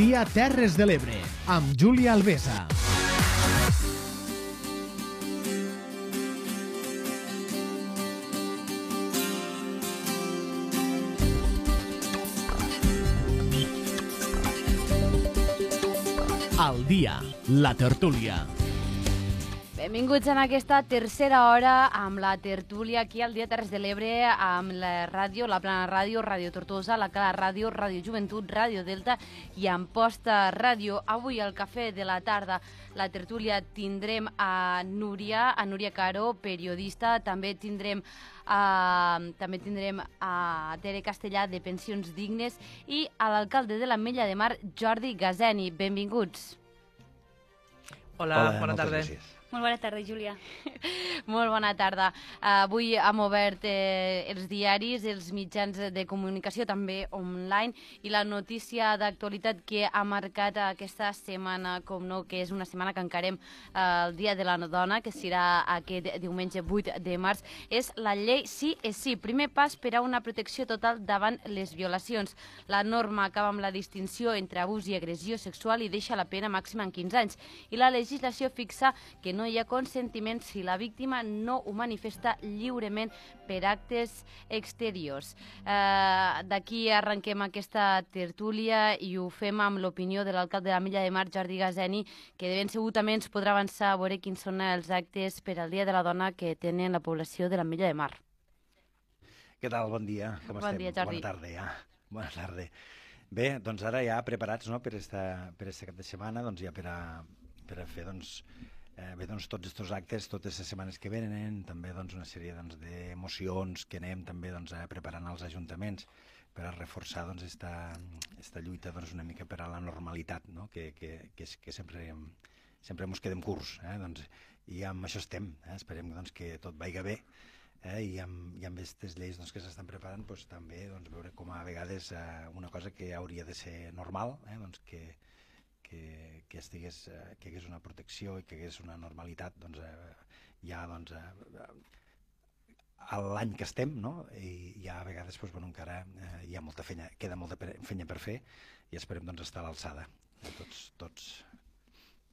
dia Terres de l'Ebre, amb Júlia Alvesa. Al dia, la tertúlia. Benvinguts en aquesta tercera hora amb la tertúlia aquí al Dia Terres de l'Ebre amb la ràdio, la Plana Ràdio, Ràdio Tortosa, la Cala Ràdio, Ràdio Joventut, Ràdio Delta i Amposta Ràdio. Avui al cafè de la tarda la tertúlia tindrem a Núria, a Núria Caro, periodista, també tindrem Uh, també tindrem a Tere Castellà de Pensions Dignes i a l'alcalde de l'Ametlla de Mar, Jordi Gazeni. Benvinguts. Hola, Hola, bona tarda. gràcies. Molt bona tarda, Júlia. Molt bona tarda. Avui hem obert eh, els diaris, els mitjans de comunicació, també online, i la notícia d'actualitat que ha marcat aquesta setmana, com no, que és una setmana que encarem eh, el Dia de la Dona, que serà aquest diumenge 8 de març, és la llei Sí és sí. Primer pas per a una protecció total davant les violacions. La norma acaba amb la distinció entre abús i agressió sexual i deixa la pena màxima en 15 anys. I la legislació fixa que no hi ha consentiment si la víctima no ho manifesta lliurement per actes exteriors. Eh, D'aquí arrenquem aquesta tertúlia i ho fem amb l'opinió de l'alcalde de la Milla de Mar, Jordi Gazeni, que de ben segur també ens podrà avançar a veure quins són els actes per al Dia de la Dona que tenen la població de la Milla de Mar. Què tal? Bon dia. Com Bon estem? dia, Jordi. Bona tarda, ja. Bona tarda. Bé, doncs ara ja preparats no, per, esta, per este cap de setmana, doncs ja per a, per a fer doncs, eh, bé, doncs, tots aquests actes, totes les setmanes que venen, també doncs, una sèrie doncs, d'emocions que anem també doncs, eh, preparant als ajuntaments per a reforçar doncs, esta, esta lluita doncs, una mica per a la normalitat, no? que, que, que, que sempre, sempre ens quedem curts. Eh? Doncs, I amb això estem. Eh? Esperem doncs, que tot vaiga bé eh? i amb, i amb aquestes lleis doncs, que s'estan preparant doncs, també doncs, veure com a vegades eh, una cosa que hauria de ser normal, eh? doncs, que, que, que, estigués, eh, que hi hagués una protecció i que hi hagués una normalitat doncs, eh, ja doncs, eh, a l'any que estem, no? I ja a vegades doncs, bueno, encara eh, hi ha molta feina, queda molta feina per fer i esperem doncs, estar a l'alçada. Eh, Tots, tots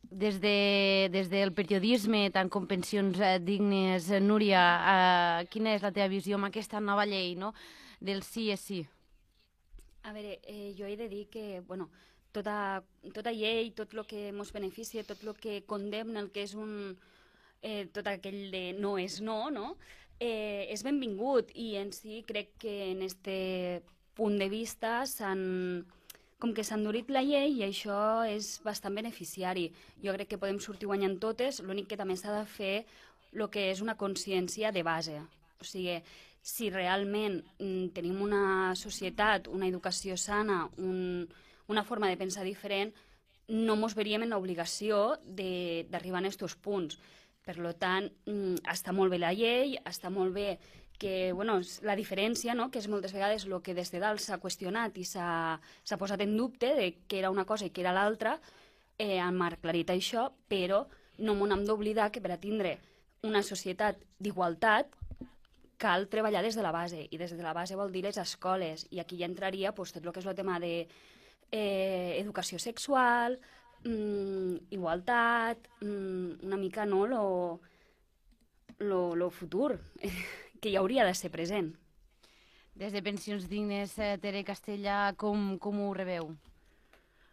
Des, de, des del periodisme, tant com pensions eh, dignes, eh, Núria, eh, quina és la teva visió amb aquesta nova llei no? del sí és sí? A veure, eh, jo he de dir que, bueno, tota, tota llei, tot el que ens beneficia, tot el que condemna, el que és un... Eh, tot aquell de no és no, no? Eh, és benvingut i en si crec que en este punt de vista s'han com que s'ha endurit la llei i això és bastant beneficiari. Jo crec que podem sortir guanyant totes, l'únic que també s'ha de fer el que és una consciència de base. O sigui, si realment mm, tenim una societat, una educació sana, un, una forma de pensar diferent, no mos veríem en l'obligació d'arribar a aquests punts. Per tant, mm, està molt bé la llei, està molt bé que, bueno, la diferència, no?, que és moltes vegades el que des de dalt s'ha qüestionat i s'ha posat en dubte de que era una cosa i que era l'altra, eh, han aclarit això, però no m'ho hem d'oblidar que per a tindre una societat d'igualtat cal treballar des de la base, i des de la base vol dir les escoles, i aquí ja entraria pues, tot el que és el tema de eh, educació sexual, mm, igualtat, mm, una mica no, lo, lo, lo futur, que ja hauria de ser present. Des de pensions dignes, eh, Tere Castellà, com, com ho rebeu?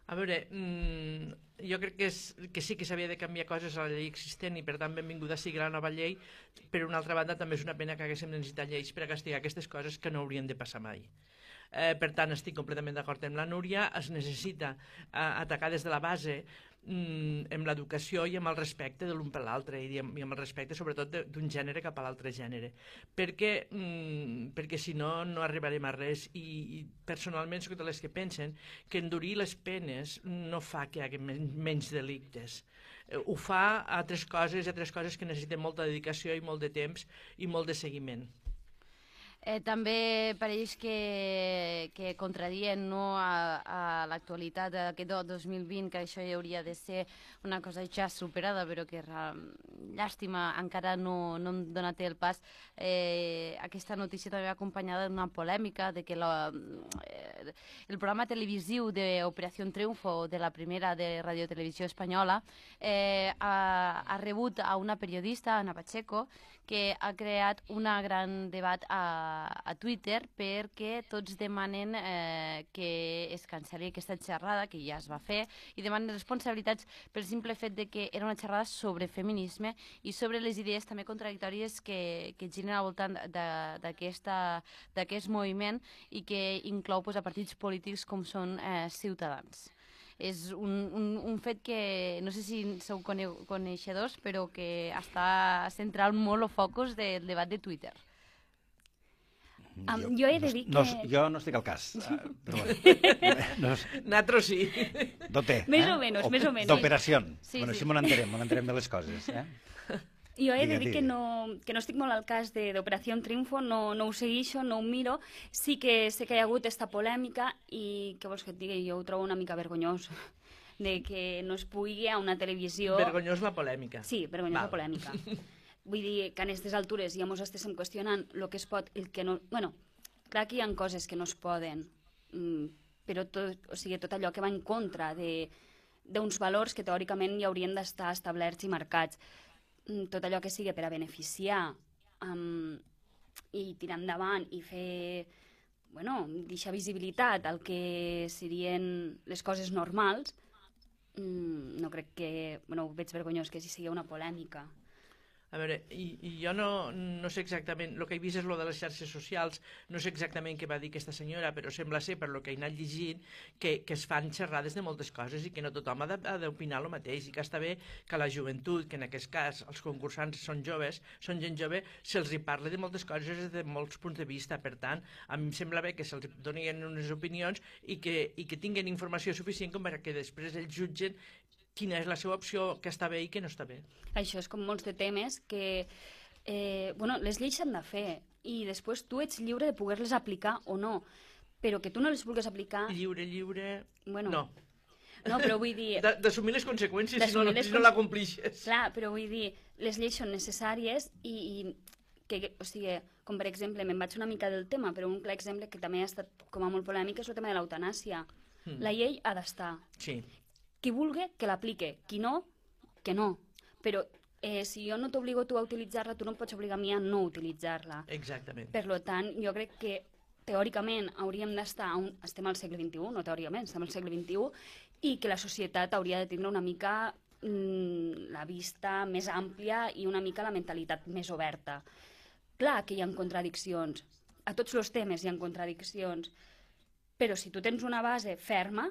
A veure, mm, jo crec que, és, que sí que s'havia de canviar coses a la llei existent i per tant benvinguda sigui la nova llei, per una altra banda també és una pena que haguéssim necessitat lleis per a castigar aquestes coses que no haurien de passar mai. Eh, per tant, estic completament d'acord amb la Núria, es necessita eh, atacar des de la base mm, amb l'educació i amb el respecte de l'un per l'altre i, i amb el respecte sobretot d'un gènere cap a l'altre gènere. Perquè, mm, perquè si no no arribarem a res. I, i personalment soc de les que pensen que endurir les penes no fa que hi hagi men menys delictes. Eh, ho fa a altres coses i altres coses que necessiten molta dedicació i molt de temps i molt de seguiment Eh, també pareix que, que contradient no, a, a l'actualitat d'aquest do- 2020, que això ja hauria de ser una cosa ja superada, però que llàstima encara no, no hem donat el pas. Eh, aquesta notícia també acompanyada d'una polèmica de que la, eh, el programa televisiu d'Operació Triunfo de la primera de Radio Televisió Espanyola eh, ha, ha rebut a una periodista, Ana Pacheco, que ha creat un gran debat a, a Twitter perquè tots demanen eh, que es cancel·li aquesta xerrada, que ja es va fer, i demanen responsabilitats pel simple fet de que era una xerrada sobre feminisme i sobre les idees també contradictòries que, que giren al voltant d'aquest moviment i que inclou pues, a partits polítics com són eh, Ciutadans és un, un, un fet que no sé si sou cone coneixedors, però que està central molt el focus del debat de Twitter. Am, jo he de dir no, que- jo no estic al cas, eh, però bueno. no, Nosaltres sí. Doté. Més eh? o menys, més o menys. D'operació. Sí, bueno, sí. així m'ho enterem, m'ho enterem de les coses. Eh? Jo he de dir que no, que no estic molt al cas de- d'Operació Triunfo, no, no ho segueixo, no ho miro. Sí que sé que hi ha hagut esta polèmica i, què vols que et digui, jo ho trobo una mica vergonyós de que no es pugui a una televisió... Vergonyós la polèmica. Sí, vergonyosa Val. polèmica. Vull dir que en aquestes altures ja mos estéssim qüestionant el que es pot i el que no... bueno, clar que hi ha coses que no es poden, mm, però tot, o sigui, tot allò que va en contra d'uns valors que teòricament ja haurien d'estar establerts i marcats. Mm, Tot allò que sigui per a beneficiar um, i tirar endavant i fer bueno, deixar visibilitat al que serien les coses normals, mm, no crec que... Bueno, veig vergonyós que si sigui una polèmica. A veure, i, i jo no, no sé exactament, el que he vist és lo de les xarxes socials, no sé exactament què va dir aquesta senyora, però sembla ser, per lo que he anat llegint, que, que es fan xerrades de moltes coses i que no tothom ha d'opinar el mateix, i que està bé que la joventut, que en aquest cas els concursants són joves, són gent jove, se'ls hi parla de moltes coses des de molts punts de vista. Per tant, a mi em sembla bé que se'ls donin unes opinions i que, i que tinguin informació suficient com perquè després ells jutgen quina és la seva opció, que està bé i que no està bé. Això és com molts de temes que... Eh, bueno, les lleis s'han de fer i després tu ets lliure de poder-les aplicar o no, però que tu no les vulguis aplicar... Lliure, lliure... Bueno, No, No, però vull dir... D'assumir les conseqüències si no, les si no la complixes. Clar, però vull dir, les lleis són necessàries i, i que, o sigui, com per exemple, me'n vaig una mica del tema, però un clar exemple que també ha estat com a molt polèmic és el tema de l'eutanàsia. Mm. La llei ha d'estar. Sí, Qui vulgui, que l'aplique. Qui no, que no. Però eh, si jo no t'obligo tu a utilitzar-la, tu no em pots obligar a mi a no utilitzar-la. exactament. Per lo tant, jo crec que teòricament hauríem d'estar, un... estem al segle XXI, no teòricament, estem al segle XXI, i que la societat hauria de tindre una mica mm, la vista més àmplia i una mica la mentalitat més oberta. Clar que hi ha contradiccions, a tots els temes hi ha contradiccions, però si tu tens una base ferma,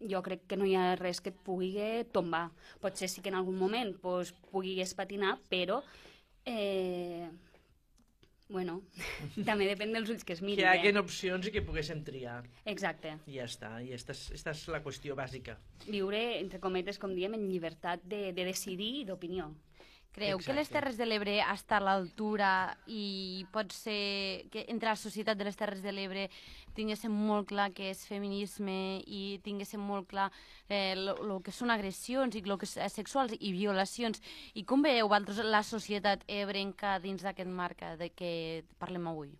jo crec que no hi ha res que et pugui tombar. Potser sí que en algun moment pues, puguis patinar, però eh, bueno, també depèn dels ulls que es Que mirin. hi haguin Eh? opcions i que poguéssim triar. Exacte. I ja està, i esta és, esta és la qüestió bàsica. Viure, entre cometes, com diem, en llibertat de, de decidir i d'opinió. Creu que les Exacte. Terres de l'Ebre està a l'altura i pot ser que entre la societat de les Terres de l'Ebre tinguéssim molt clar que és feminisme i tinguéssim molt clar eh, el que són agressions i el que és eh, sexuals i violacions. I com veieu vosaltres la societat ebrenca dins d'aquest marc eh, de què parlem avui?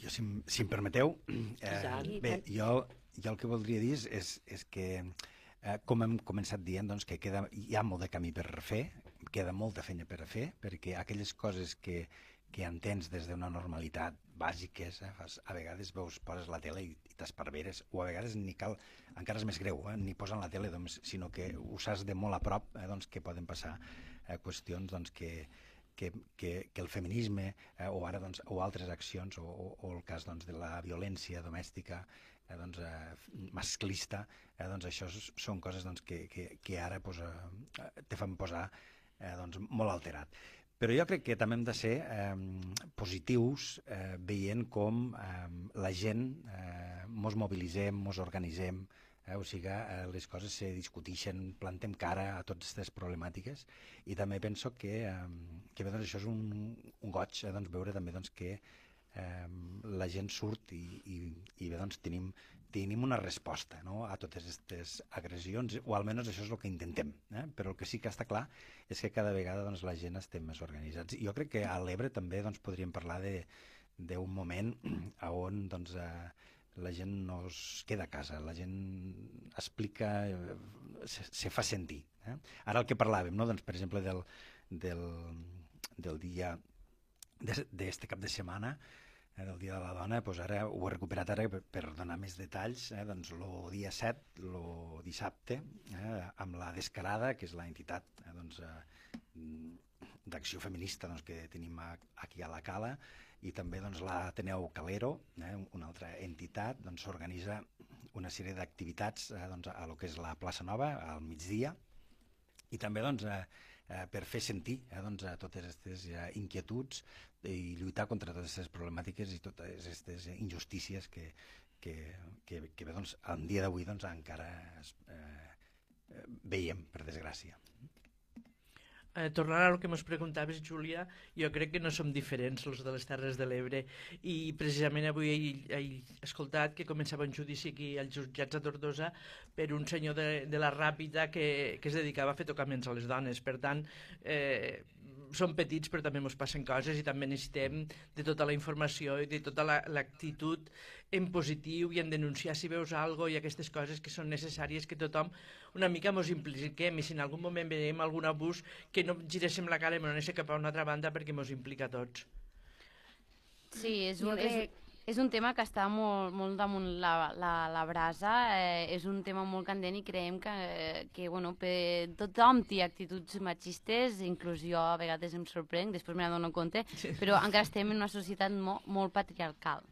Jo, si, em- si em permeteu, eh, bé, jo, jo el que voldria dir és, és, és que, eh, com hem començat dient, doncs, que queda, hi ha molt de camí per fer, queda molta feina per a fer, perquè aquelles coses que, que entens des d'una normalitat bàsiques, eh, a vegades veus, poses la tele i, t'esparveres, o a vegades ni cal, encara és més greu, eh, ni posen la tele, doncs, sinó que ho saps de molt a prop, eh, doncs, que poden passar eh, qüestions doncs, que, que, que, que el feminisme eh, o ara doncs, o altres accions o, o, o el cas doncs, de la violència domèstica eh, doncs, eh, masclista eh, doncs això són coses doncs, que, que, que ara pues, eh, te fan posar eh, doncs, molt alterat però jo crec que també hem de ser eh, positius eh, veient com eh, la gent eh, mos mobilitzem, mos organitzem, Eh? O sigui, eh, les coses se discutixen, plantem cara a totes aquestes problemàtiques i també penso que, eh, que bé, doncs, això és un, un goig eh, doncs, veure també doncs, que eh, la gent surt i, i, i bé, doncs, tenim, tenim una resposta no? a totes aquestes agressions, o almenys això és el que intentem. Eh? Però el que sí que està clar és que cada vegada doncs, la gent estem més organitzats. I jo crec que a l'Ebre també doncs, podríem parlar d'un moment on doncs, eh, la gent no es queda a casa, la gent explica, eh, se, se fa sentir. Eh? Ara el que parlàvem, no? doncs, per exemple, del, del, del dia d'este cap de setmana, eh, del Dia de la Dona, doncs ara ho he recuperat ara per, per donar més detalls, eh, doncs el dia 7, el dissabte, eh, amb la Descarada, que és la entitat eh, doncs, eh, d'acció feminista doncs, que tenim a, aquí a la Cala, i també doncs, l'Ateneu Calero, eh, una altra entitat, doncs, s'organitza una sèrie d'activitats eh, doncs, a lo que és la plaça Nova, al migdia, i també doncs, eh, eh, per fer sentir eh, doncs, a totes aquestes eh, inquietuds i lluitar contra totes aquestes problemàtiques i totes aquestes injustícies que, que, que, que bé, doncs, en dia d'avui doncs, encara eh, eh, veiem, per desgràcia eh, tornant a lo que ens preguntaves, Júlia, jo crec que no som diferents els de les Terres de l'Ebre i precisament avui he, he escoltat que començava un judici aquí als jutjats a Tortosa per un senyor de, de la Ràpida que, que es dedicava a fer tocaments a les dones. Per tant, eh, som petits però també ens passen coses i també necessitem de tota la informació i de tota l'actitud la, en positiu i en denunciar si veus algo i aquestes coses que són necessàries que tothom una mica ens impliquem i si en algun moment veiem algun abús que no giréssim la cara i no anessin cap a una altra banda perquè ens implica a tots. Sí, és un, és, és un tema que està molt, molt damunt la, la, la brasa, eh, és un tema molt candent i creiem que, que bueno, per, tothom té actituds machistes, inclús jo a vegades em sorprenc, després me n'adono compte, sí. però encara estem en una societat mo, molt patriarcal.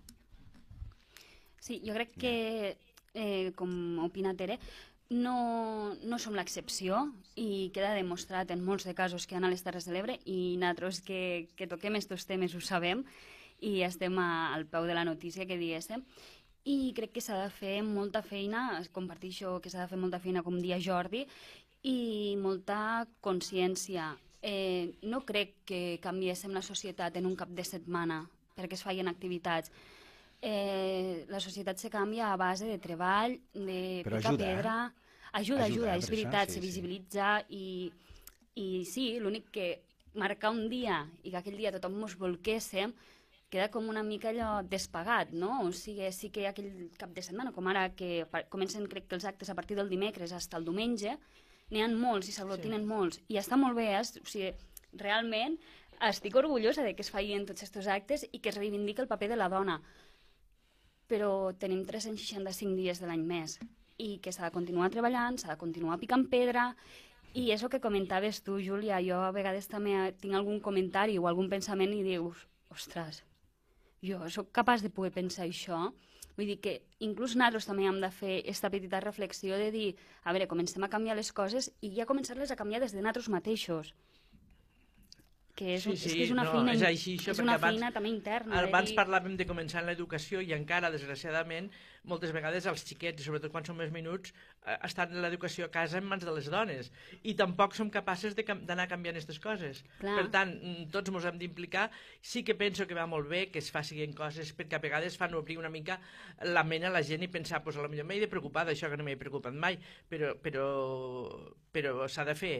Sí, jo crec que, eh, com opina Tere, no, no som l'excepció i queda demostrat en molts de casos que han a les Terres de l'Ebre i nosaltres que, que toquem aquests temes ho sabem, i estem a, al peu de la notícia que diguéssim i crec que s'ha de fer molta feina, comparteixo que s'ha de fer molta feina com dia Jordi i molta consciència. Eh, no crec que canviéssim la societat en un cap de setmana perquè es feien activitats. Eh, la societat se canvia a base de treball, de Però picar ajuda, pedra... Eh? Ajuda, ajuda, ajuda és això, veritat, sí, se sí. visibilitza i, i sí, l'únic que marcar un dia i que aquell dia tothom ens volquéssim queda com una mica allò despagat, no? O sigui, sí que aquell cap de setmana, com ara que comencen, crec que els actes a partir del dimecres fins al diumenge, n'hi ha molts i s'aglutinen sí. molts. I està molt bé, eh? o sigui, realment estic orgullosa de que es feien tots aquests actes i que es reivindica el paper de la dona. Però tenim 365 dies de l'any més i que s'ha de continuar treballant, s'ha de continuar picant pedra i és el que comentaves tu, Júlia. Jo a vegades també tinc algun comentari o algun pensament i dius, ostres, jo sóc capaç de poder pensar això. Vull dir que inclús nosaltres també hem de fer aquesta petita reflexió de dir, a veure, comencem a canviar les coses i ja començar-les a canviar des de nosaltres mateixos que és, sí, sí, és, que és una no, feina, és així, això, és una abans, feina també interna. Abans dir... parlàvem de començar en l'educació i encara, desgraciadament, moltes vegades els xiquets, i sobretot quan són més minuts, eh, estan l'educació a casa en mans de les dones i tampoc som capaces d'anar canviant aquestes coses. Clar. Per tant, mm, tots ens hem d'implicar. Sí que penso que va molt bé que es facin coses perquè a vegades fan obrir una mica la ment a la gent i pensar, pues, a lo millor m'he de preocupar d'això que no m'he preocupat mai, però, però, però s'ha de fer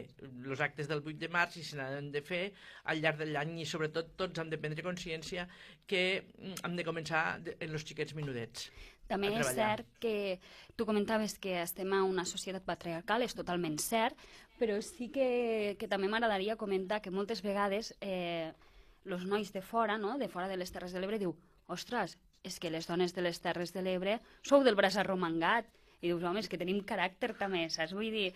els actes del 8 de març i se n'han de fer al llarg de l'any i sobretot tots hem de prendre consciència que mm, hem de començar en els xiquets minudets. També és cert que tu comentaves que estem a una societat patriarcal, és totalment cert, però sí que, que també m'agradaria comentar que moltes vegades eh, els nois de fora, no? de fora de les Terres de l'Ebre, diu ostres, és que les dones de les Terres de l'Ebre sou del braç arromangat. I dius, home, és que tenim caràcter també, saps? Vull dir,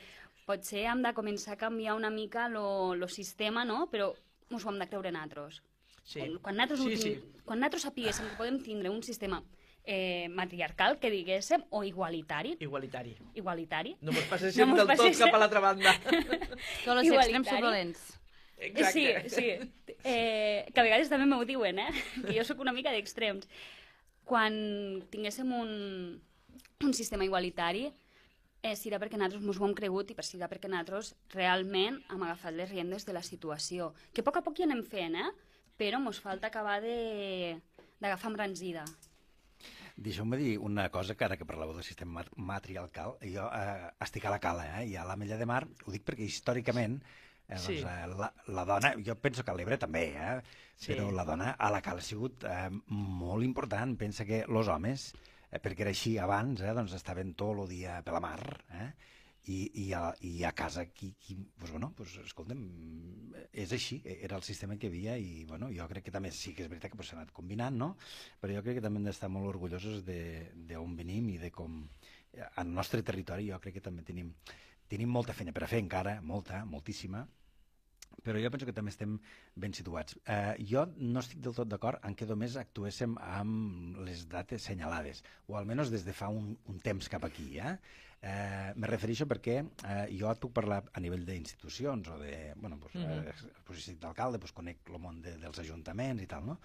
potser hem de començar a canviar una mica el sistema, no? però ens ho hem de creure nosaltres. Sí. Quan nosaltres, sí, sí, sí. quan nosaltres sapiguéssim que podem tindre un sistema eh, matriarcal, que diguéssim, o igualitari. Igualitari. Igualitari. No mos passéssim No del tot cap a l'altra banda. Tots els extrems són dolents. Exacte. Sí, sí. Eh, que a vegades també m'ho diuen, eh? que jo sóc una mica d'extrems. Quan tinguéssim un, un sistema igualitari, eh, serà perquè nosaltres ens ho hem cregut i per serà perquè nosaltres realment hem agafat les riendes de la situació. Que a poc a poc hi anem fent, eh? però ens falta acabar de d'agafar embranzida. Deixeu-me dir una cosa, que ara que parlàveu del sistema mat- matriarcal, jo eh, estic a la cala, eh, i a la Mella de Mar, ho dic perquè històricament eh, doncs, Sí. eh, la, la dona, jo penso que a l'Ebre també, eh, Sí. però la dona a la cala ha sigut eh, molt important. Pensa que els homes, eh, perquè era així abans, eh, doncs estaven tot el dia per la mar, eh, i, i, a, i a casa qui, qui pues, bueno, pues, escolta'm, és així, era el sistema que havia i bueno, jo crec que també sí que és veritat que pues, s'ha anat combinant, no? però jo crec que també hem d'estar molt orgullosos d'on venim i de com al nostre territori jo crec que també tenim, tenim molta feina per a fer encara, molta, moltíssima, però jo penso que també estem ben situats. Eh, jo no estic del tot d'acord en que només actuéssim amb les dates senyalades, o almenys des de fa un, un temps cap aquí. Eh? Eh, me refereixo perquè eh, jo et puc parlar a nivell d'institucions o de, bueno, pues, Mhm. eh, posició d'alcalde, pues, conec el món de, dels ajuntaments i tal, no?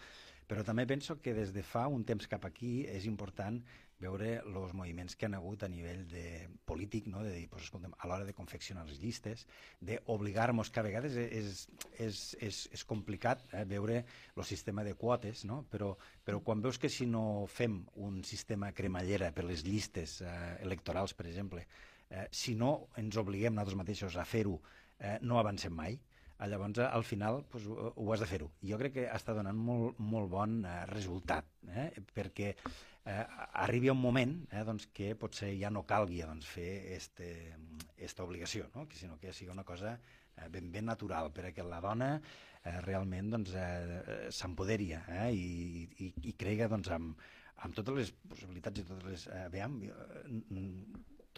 Però també penso que des de fa un temps cap aquí és important veure els moviments que han hagut a nivell de polític, no? de dir, pues, escolta'm, a l'hora de confeccionar les llistes, d'obligar-nos, que a vegades és, és, és, és complicat eh, veure el sistema de quotes, no? però, però quan veus que si no fem un sistema cremallera per les llistes eh, electorals, per exemple, eh, si no ens obliguem nosaltres mateixos a fer-ho, eh, no avancem mai, llavors eh, al final pues, ho, ho has de fer-ho. Jo crec que està donant molt, molt bon eh, resultat, eh, perquè eh, arribi un moment eh, doncs, que potser ja no calgui doncs, fer este, esta obligació, no? que sinó que sigui una cosa eh, ben, ben natural, perquè la dona eh, realment doncs, eh, eh, i, i, i cregui doncs, amb, amb totes les possibilitats i totes les... Eh, veiem,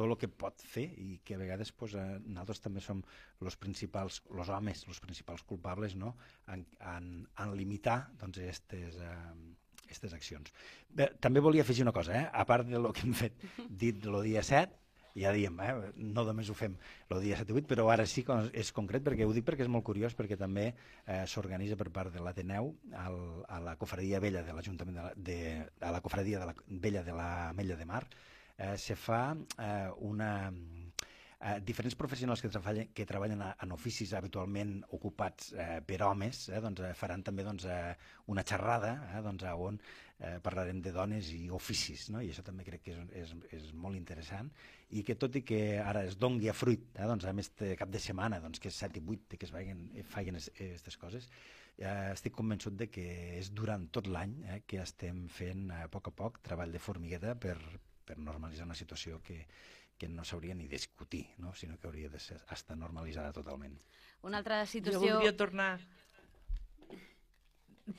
tot el que pot fer i que a vegades pues, eh, nosaltres també som els principals, els homes, els principals culpables no? en, en, en limitar doncs, estes, eh, estes accions. Bé, també volia afegir una cosa, eh? a part de lo que hem fet dit el dia 7, ja diem, eh? no només ho fem el dia 7 i 8, però ara sí que és concret, perquè ho dic perquè és molt curiós, perquè també eh, s'organitza per part de l'Ateneu a la cofradia vella de l'Ajuntament de, la, de, a la cofradia de la vella de la Mella de Mar, eh, se fa eh, una... Eh, diferents professionals que treballen, que treballen en oficis habitualment ocupats eh, per homes eh, doncs, eh, faran també doncs, eh, una xerrada eh, doncs, on eh, parlarem de dones i oficis, no? i això també crec que és, és, és molt interessant, i que tot i que ara es dongui a fruit, eh, doncs, a més de cap de setmana, doncs, que és 7 i 8, que es vagin, eh, facin aquestes coses, eh, estic convençut de que és durant tot l'any eh, que estem fent a poc a poc treball de formigueta per, per normalitzar una situació que, que no s'hauria ni discutir, no? sinó que hauria de ser, estar normalitzada totalment. Una altra Jo situació... voldria tornar...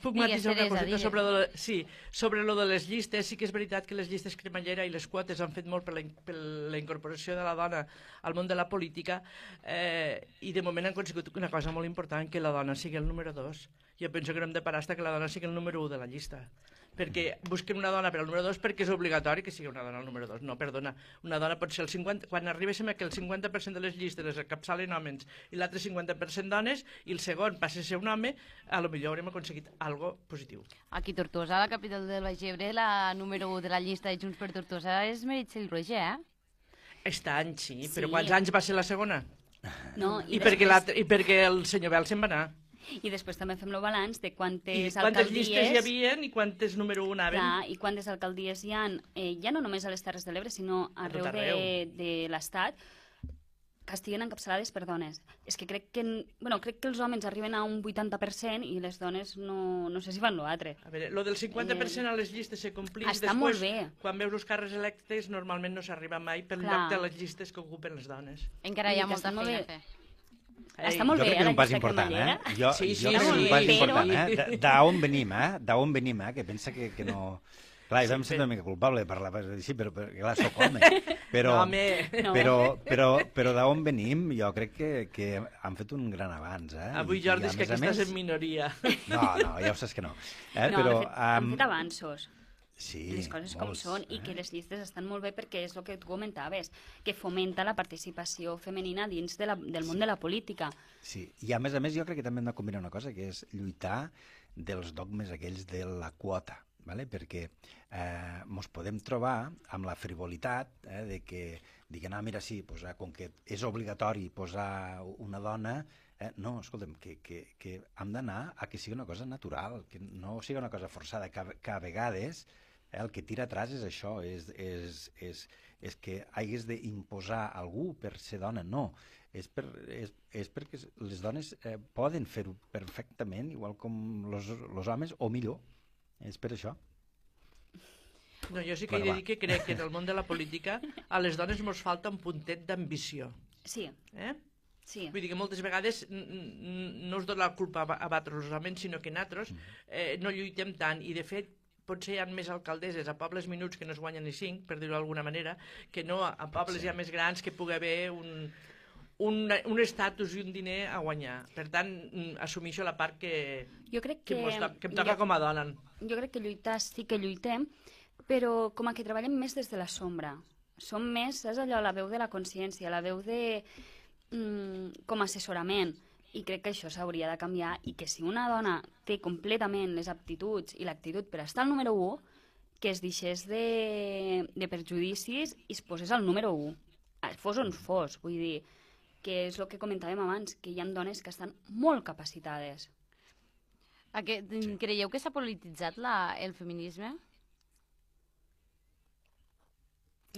Puc Digues, matisar una coseta digues. sobre, de, sí, sobre lo de les llistes. Sí que és veritat que les llistes cremallera i les quotes han fet molt per la, in- per la incorporació de la dona al món de la política eh, i de moment han conseguit una cosa molt important, que la dona sigui el número dos. Jo penso que no hem de parar fins que la dona sigui el número 1 de la llista perquè busquen una dona per al número 2 perquè és obligatori que sigui una dona al número 2. No, perdona, una dona pot ser el 50... Quan arribéssim a que el 50% de les llistes les encapçalen homes i l'altre 50% dones i el segon passa a ser un home, a lo millor haurem aconseguit algo positiu. Aquí Tortosa, la capital del Baix Ebre, la número 1 de la llista de Junts per Tortosa és Meritxell Roger, eh? Aquest any sí, Sí. però quants anys va ser la segona? No? I, I, perquè, després, l'altre- I perquè el senyor Bel se'n va anar. I després també fem el balanç de quantes I quantes alcaldies... llistes hi havia i quantes número 1 anaven. Clar, i quantes alcaldies hi ha, eh, ja no només a les Terres de l'Ebre, sinó A tot arreu de, arreu. de l'Estat, que estiguen encapçalades per dones. És que crec que, bueno, crec que els homes arriben a un 80% i les dones no, no sé si fan l'altre. A veure, lo del 50% a les llistes se complix Està després, molt bé. quan veus els càrrecs electes, normalment no s'arriba mai pel Clar. lloc de les llistes que ocupen les dones. Encara hi ha molta està molt feina a bé. fer. Està molt jo bé, crec que eh, és un pas important, eh? Jo, Sí, sí, jo crec que és sí, un pas important, eh? D'on venim, eh? D'on venim, eh? Que pensa que, que no... Clar, jo em sento una mica culpable de parlar així, però, però clar, sóc home. Però, No, home. Però, però, però d'on venim, jo crec que, que han fet un gran avanç, eh? Avui, I- i, Jordi, a és que més aquí estàs més- en minoria. No, no, ja ho saps que no. Eh? no, però, han, fet, han am, fet avanços. Sí, les coses com molts, són i eh? que les llistes estan molt bé perquè és el que tu comentaves, que fomenta la participació femenina dins de la, del món de la política. Sí, i a més a més jo crec que també hem de combinar una cosa, que és lluitar dels dogmes aquells de la quota. vale? perquè eh, mos podem trobar amb la frivolitat eh, de que diguen, ah, mira, sí, posar, com que és obligatori posar una dona, eh, no, escolta'm, que, que, que hem d'anar a que sigui una cosa natural, que no sigui una cosa forçada, que, que a vegades eh, el que tira atràs és això, és, és, és, és que hagués d'imposar algú per ser dona, no. És, per, és, és perquè les dones eh, poden fer-ho perfectament, igual com els homes, o millor. És per això. No, jo sí que Bueno, he de dir que crec que en el món de la política a les dones ens falta un puntet d'ambició. Sí, Eh? sí. Vull dir que moltes vegades no us dona la culpa a, a vosaltres els homes, sinó que nosaltres eh, no lluitem tant. I, de fet, potser hi ha més alcaldesses a pobles minuts que no es guanyen ni cinc, per dir-ho d'alguna manera, que no a, a pobles ja més grans que pugui haver un, un, un estatus i un diner a guanyar. Per tant, mm, assumixo la part que, Jo crec que, que... que em toca jo- com a dona. jo crec que lluitar sí que lluitem, però com a que treballem més des de la sombra. Som més, saps allò, la veu de la consciència, la veu de... Mm, com a assessorament. I crec que això s'hauria de canviar i que si una dona té completament les aptituds i l'actitud per estar al número 1, que es deixés de, de perjudicis i es posés al número 1. Fos on fos, vull dir, que és el que comentàvem abans, que hi ha dones que estan molt capacitades. Aquest, Creieu que s'ha polititzat la, el feminisme?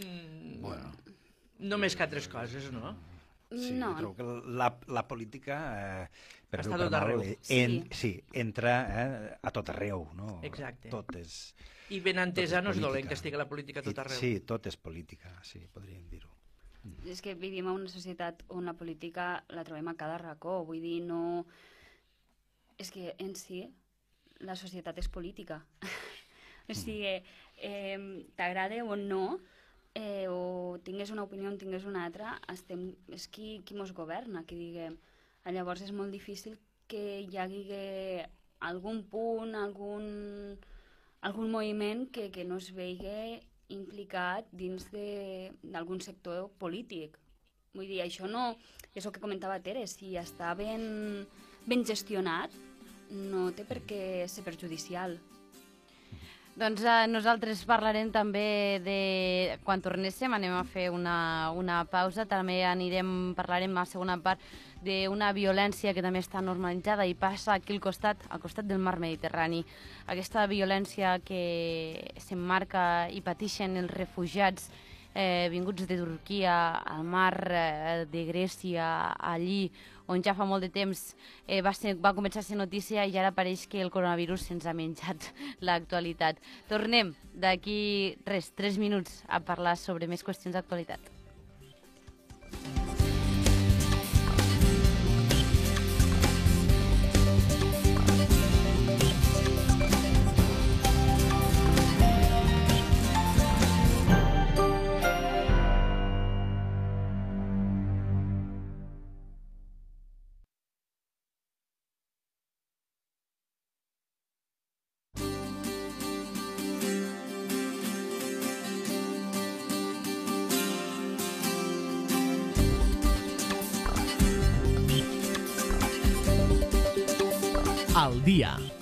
Mm, Bueno. no més que altres coses, no? Sí, no, jo trobo que la, la política, eh, per Està per tot arreu. mal, eh, en, sí. entra eh, a tot arreu, no? Exacte. Tot és... I ben entesa no és dolent que estigui la política a tot I- arreu. Sí, tot és política, sí, podríem dir-ho. És que vivim en una societat on la política la trobem a cada racó, vull dir, no... És que en si la societat és política. o sigui, eh, t'agrada o no, eh, o tingués una opinió o tingués una altra, estem, és qui, qui mos governa, que diguem. Llavors és molt difícil que hi hagi algun punt, algun, algun moviment que, que no es vegi implicat dins d'algun sector polític. Vull dir, això no... És el que comentava Tere, si està ben, ben gestionat, no té per què ser perjudicial. Doncs eh, nosaltres parlarem també de... Quan tornéssim anem a fer una, una pausa, també anirem, parlarem a la segona part d'una violència que també està normalitzada i passa aquí al costat, al costat del mar Mediterrani. Aquesta violència que s'emmarca i pateixen els refugiats eh, vinguts de Turquia, al mar eh, de Grècia, allí on ja fa molt de temps eh, va, ser, va començar a ser notícia i ara pareix que el coronavirus se'ns ha menjat l'actualitat. Tornem d'aquí, res, 3 minuts a parlar sobre més qüestions d'actualitat.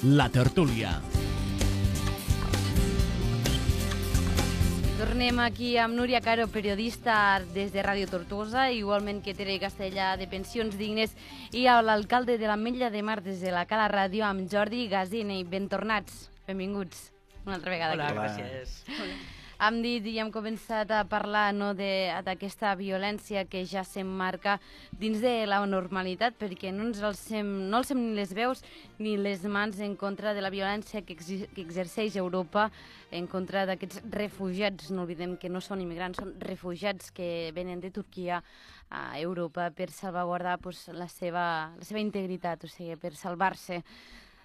La tertúlia. Tornem aquí amb Núria Caro, periodista des de Ràdio Tortosa, igualment que Tere Castellà de Pensions Dignes i a l'alcalde de l'Ametlla de Mar des de la Cala Ràdio amb Jordi Gasini. Ben tornats, benvinguts una altra vegada Hola, aquí. Hola. Hem dit i hem començat a parlar no, d'aquesta violència que ja s'emmarca dins de la normalitat perquè no ens alcem, no alcem ni les veus ni les mans en contra de la violència que, exi- que exerceix Europa en contra d'aquests refugiats. No oblidem que no són immigrants, són refugiats que venen de Turquia a Europa per salvaguardar pues, la, seva, la seva integritat, o sigui, per salvar-se.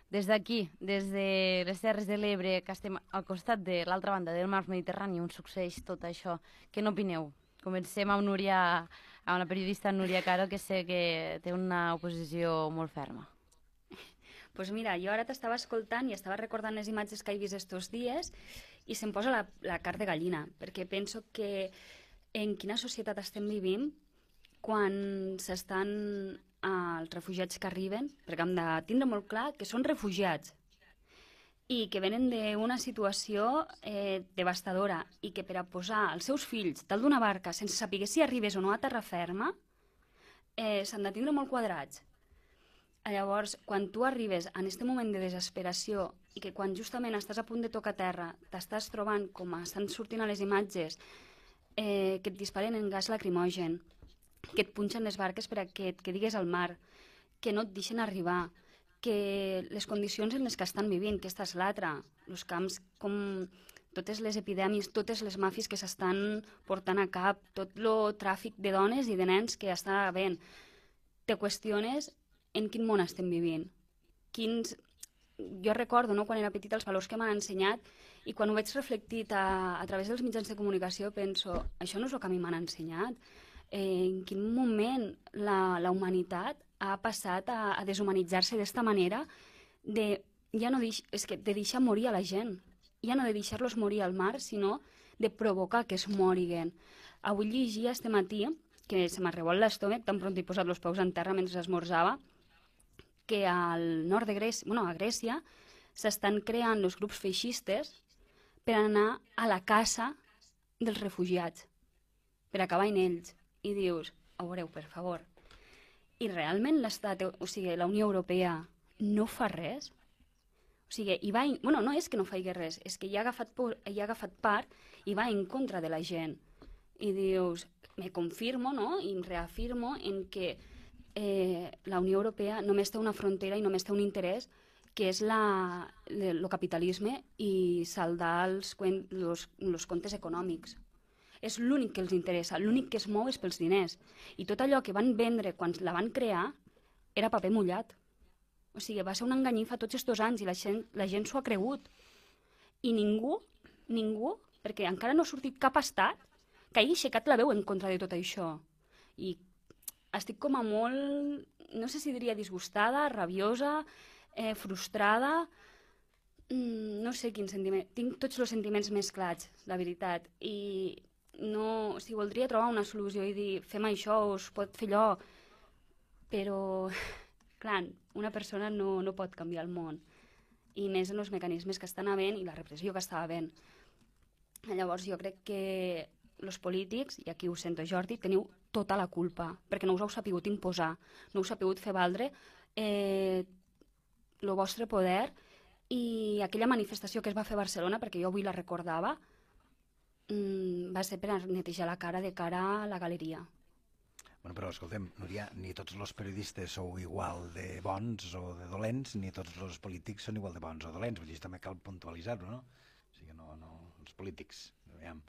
Des d'aquí, des de les Terres de l'Ebre, que estem al costat de l'altra banda del mar Mediterrani, on succeeix tot això, què n'opineu? Comencem amb Núria, amb la periodista Núria Caro, que sé que té una oposició molt ferma. pues mira, jo ara t'estava escoltant i estava recordant les imatges que he vist estos dies i se'm posa la, la carn de gallina, perquè penso que en quina societat estem vivint quan s'estan els refugiats que arriben, perquè hem de tindre molt clar que són refugiats. i que venen d'una situació eh, devastadora i que per a posar els seus fills dalt d'una barca sense saber si arribés o no a terra ferma eh, s'han de tindre molt quadrats. Llavors, quan tu arribes en aquest moment de desesperació i que quan justament estàs a punt de tocar terra t'estàs trobant com estan sortint a les imatges eh, que et disparen en gas lacrimogen, que et punxen les barques per a que et quedigues al mar, que no et deixen arribar, que les condicions en les que estan vivint, que aquesta és l'altra, els camps com totes les epidèmies, totes les màfies que s'estan portant a cap, tot el tràfic de dones i de nens que està havent. Te qüestiones en quin món estem vivint. Quins... Jo recordo, no, quan era petita, els valors que m'han ensenyat i quan ho veig reflectit a, a través dels mitjans de comunicació penso, això no és el que a mi m'han ensenyat. Eh, en quin moment la, la humanitat ha passat a, a deshumanitzar-se d'esta manera de, ja no deix, és que de deixar morir a la gent, ja no de deixar-los morir al mar, sinó de provocar que es moriguen. Avui llegia este matí, que se m'ha revolt l'estómac, tan pront he posat els peus en terra mentre esmorzava, que al nord de Grècia, bueno, a Grècia, s'estan creant els grups feixistes per anar a la casa dels refugiats, per acabar en ells. I dius, a veureu, per favor, i realment l'Estat, o sigui, la Unió Europea no fa res? O sigui, i va... In... Bueno, no és que no faci res, és que hi ha agafat, por... hi ha agafat part i va en contra de la gent. I dius, me confirmo, no?, i em reafirmo en que eh, la Unió Europea només té una frontera i només té un interès que és la, el capitalisme i saldar els, els, els comptes econòmics. És l'únic que els interessa, l'únic que es mou és pels diners. I tot allò que van vendre quan la van crear era paper mullat. O sigui, va ser una enganyifa tots aquests anys i la gent, la gent s'ho ha cregut. I ningú, ningú, perquè encara no ha sortit cap estat que hagi aixecat la veu en contra de tot això. I estic com a molt, no sé si diria disgustada, rabiosa, eh, frustrada, mm, no sé quin sentiment. Tinc tots els sentiments més clars, la veritat. I no, o sigui, voldria trobar una solució i dir, fem això, us pot fer allò, però, clar, una persona no, no pot canviar el món. I més en els mecanismes que estan havent i la repressió que està havent. Llavors jo crec que els polítics, i aquí ho sento Jordi, teniu tota la culpa, perquè no us heu sapigut imposar, no us heu sapigut fer valdre eh, vostre poder i aquella manifestació que es va fer a Barcelona, perquè jo avui la recordava, mm, va ser per netejar la cara de cara a la galeria. Bueno, però escoltem, Núria, ni tots els periodistes sou igual de bons o de dolents, ni tots els polítics són igual de bons o dolents, vull dir, també cal puntualitzar-ho, no? O sigui, no, no, els polítics, aviam,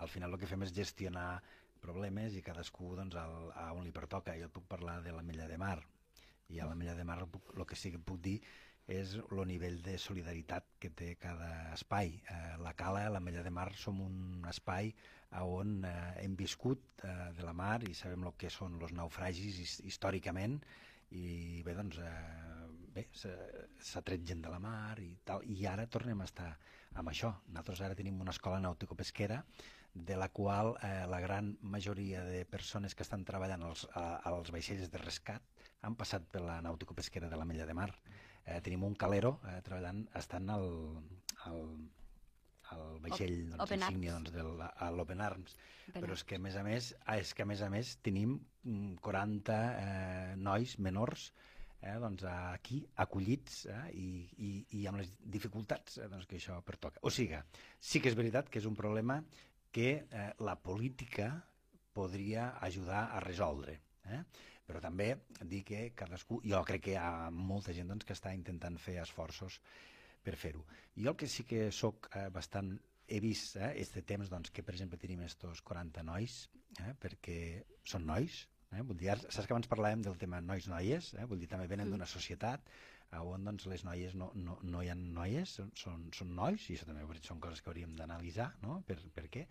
al final el que fem és gestionar problemes i cadascú doncs, al, a on li pertoca. Jo puc parlar de la Mella de Mar, i a la Mella de Mar el que sí que puc dir és el nivell de solidaritat que té cada espai. Eh, la Cala, la Mella de Mar, som un espai on eh, hem viscut eh, de la mar i sabem el que són els naufragis històricament i bé, doncs, eh, bé, s'ha tret gent de la mar i tal, i ara tornem a estar amb això. Nosaltres ara tenim una escola nàutico-pesquera de la qual eh, la gran majoria de persones que estan treballant als, a, als vaixells de rescat han passat per la nàutico-pesquera de la Mella de Mar. Eh, tenim un calero eh, treballant, estan al, al, al vaixell doncs, Open insígnia doncs, de l'Open Arms. Open Però és que, a més a més, ah, és que, a més a més, tenim 40 eh, nois menors eh, doncs, aquí acollits eh, i, i, i amb les dificultats eh, doncs, que això pertoca. O sigui, sí que és veritat que és un problema que eh, la política podria ajudar a resoldre. Eh? Però també dir que cadascú, jo crec que hi ha molta gent doncs, que està intentant fer esforços per fer-ho. Jo el que sí que sóc eh, bastant he vist eh, este temps doncs, que, per exemple, tenim estos 40 nois, eh, perquè són nois, eh, vull dir, saps que abans parlàvem del tema nois-noies, eh, vull dir, també venen mm. d'una societat on doncs, les noies no, no, no hi ha noies, són, són nois, i això també són coses que hauríem d'analitzar, no? Per, per què?